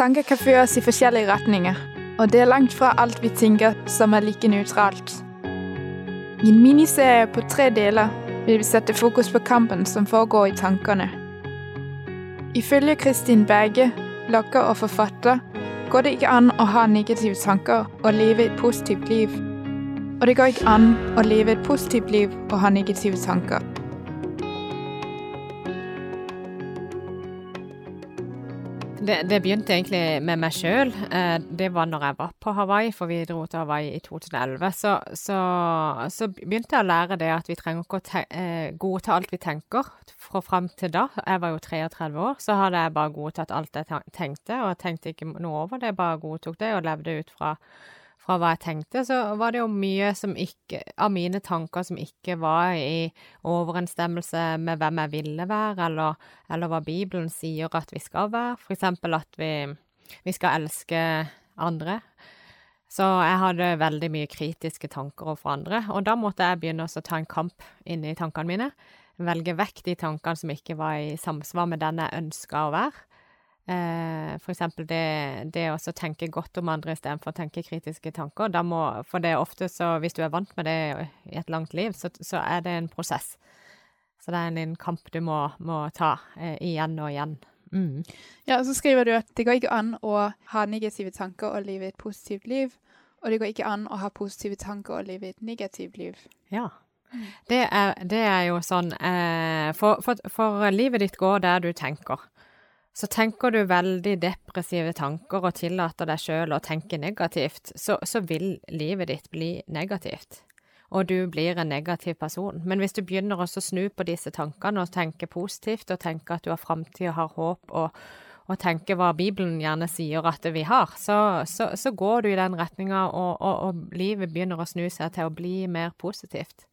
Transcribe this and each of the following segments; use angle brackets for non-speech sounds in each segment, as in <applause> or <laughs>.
Tanker kan føre oss i forskjellige retninger, og det er langt fra alt vi tenker som er like nøytralt. I en miniserie på tre deler vil vi sette fokus på kampen som foregår i tankene. Ifølge Kristin Berge, blogger og forfatter, går det ikke an å ha negative tanker og leve et positivt liv. Og det går ikke an å leve et positivt liv og ha negative tanker. Det, det, begynte egentlig med meg sjøl. Eh, det var når jeg var på Hawaii, for vi dro til Hawaii i 2011. Så, så, så begynte jeg å lære det at vi trenger ikke å eh, godta alt vi tenker. Fra fram til da, jeg var jo 33 år, så hadde jeg bare godtatt alt jeg tenkte, og jeg tenkte ikke noe over det, bare godtok det og levde ut fra fra hva jeg tenkte, så var det jo mye ikke, av mine tanker som ikke var i overensstemmelse med hvem jeg ville være, eller, eller hva Bibelen sier at vi skal være. For eksempel at vi, vi skal elske andre. Så jeg hadde veldig mye kritiske tanker overfor andre, og da måtte jeg begynne å ta en kamp inni tankene mine. Velge vekk de tankene som ikke var i samsvar med den jeg ønska å være. Eh, for eksempel det, det å tenke godt om andre istedenfor å tenke kritiske tanker. Da må, for det er ofte så, hvis du er vant med det i et langt liv, så, så er det en prosess. Så det er en, en kamp du må, må ta eh, igjen og igjen. Mm. Ja, og så skriver du at det går ikke an å ha negative tanker og leve et positivt liv. Og det går ikke an å ha positive tanker og leve et negativt liv. Ja. Det er, det er jo sånn eh, for, for, for livet ditt går der du tenker. Så tenker du veldig depressive tanker og tillater deg sjøl å tenke negativt, så, så, vil livet ditt bli negativt. Og du blir en negativ person. Men hvis du begynner å snu på disse tankene og tenke positivt, og tenke at du har framtid og har håp, og, og tenke hva Bibelen gjerne sier at vi har, så, så, så går du i den retninga, og, og, og, livet begynner å snu seg til å bli mer positivt.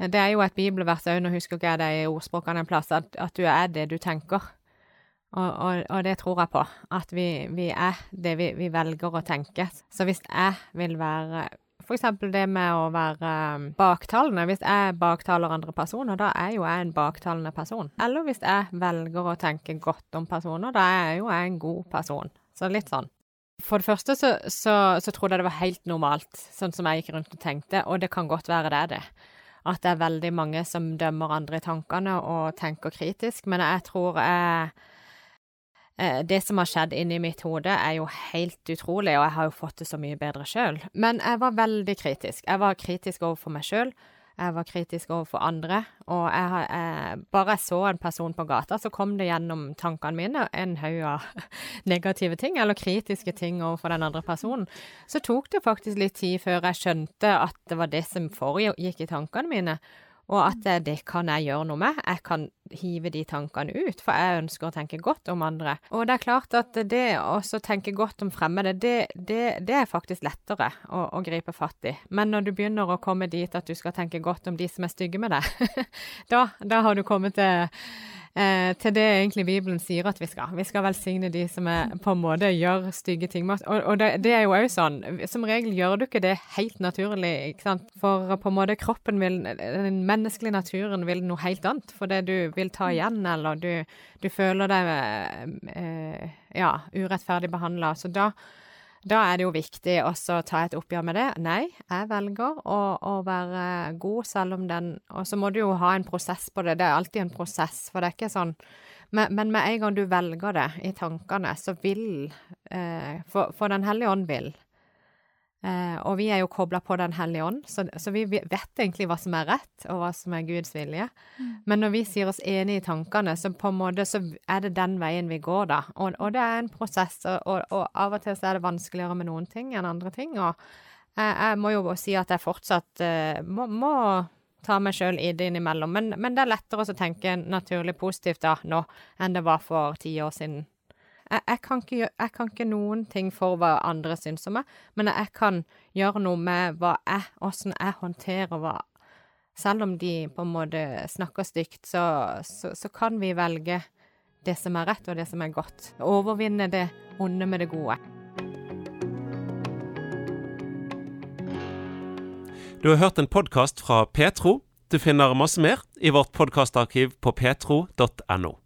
Det er jo et bibelvers òg, nå husker ikke jeg det i ordspråkene en plass, at, at du er det du tenker. Og, og, og, det tror jeg på, at vi, vi er det vi, vi, velger å tenke. Så hvis jeg vil være eksempel det med å være um, baktalende. Hvis jeg baktaler andre personer, da er jo jeg en baktalende person. Eller hvis jeg velger å tenke godt om personer, da er jeg jo jeg en god person. Så litt sånn. For det første så, så, så trodde jeg det var helt normalt, sånn som jeg gikk rundt og tenkte, og det kan godt være det er det. At det er veldig mange som dømmer andre i tankene og tenker kritisk, men jeg tror jeg det som har skjedd inni mitt hode, er jo helt utrolig, og jeg har jo fått det så mye bedre sjøl. Men jeg var veldig kritisk. Jeg var kritisk overfor meg sjøl. Jeg var kritisk overfor andre. Og jeg, jeg, bare jeg så en person på gata, så kom det gjennom tankene mine en haug av <laughs> negative ting, eller kritiske ting overfor den andre personen. Så tok det faktisk litt tid før jeg skjønte at det var det som foregikk i tankene mine. Og at eh, det kan jeg gjøre noe med. Jeg kan hive de tankene ut, for jeg ønsker å tenke godt om andre. Og det er klart at det å tenke godt om fremmede, det, det, det er faktisk lettere å, å, gripe fatt i. Men når du begynner å komme dit at du skal tenke godt om de som er stygge med deg, <laughs> da, da har du kommet til eh, til det egentlig Bibelen sier at vi skal. Vi skal velsigne de som er, på en måte gjør stygge ting med oss. Og, og det, det, er jo òg sånn. Som regel gjør du ikke det helt naturlig, ikke sant. For på en måte kroppen vil Den menneskelige naturen vil noe helt annet. For det du vil ta igjen, eller du, du føler deg eh, ja, urettferdig behandla. Så da da er det jo viktig også å ta et oppgjør med det. Nei, jeg velger å, å, være god selv om den Og så må du jo ha en prosess på det. Det er alltid en prosess, for det er ikke sånn Men, men med en gang du velger det i tankene, så vil eh, for, for Den hellige ånd vil. Eh, og vi er jo kobla på Den hellige ånd, så, så, vi vet egentlig hva som er rett, og hva som er Guds vilje. Mm. Men når vi sier oss enig i tankene, så på en måte så er det den veien vi går, da. Og, og det er en prosess, og, og, av og til så er det vanskeligere med noen ting enn andre ting. Og jeg, jeg må jo si at jeg fortsatt eh, må, må ta meg sjøl i det innimellom. Men, men det er lettere å tenke naturlig positivt da nå enn det var for ti år siden jeg, jeg, kan ikke, jeg, kan ikke, noen ting for hva andre syns om meg, men jeg kan gjøre noe med hva jeg, åssen jeg håndterer hva Selv om de på en måte snakker stygt, så, så, så, kan vi velge det som er rett, og det som er godt. Overvinne det onde med det gode. Du har hørt en podkast fra Petro. Du finner masse mer i vårt podkastarkiv på petro.no.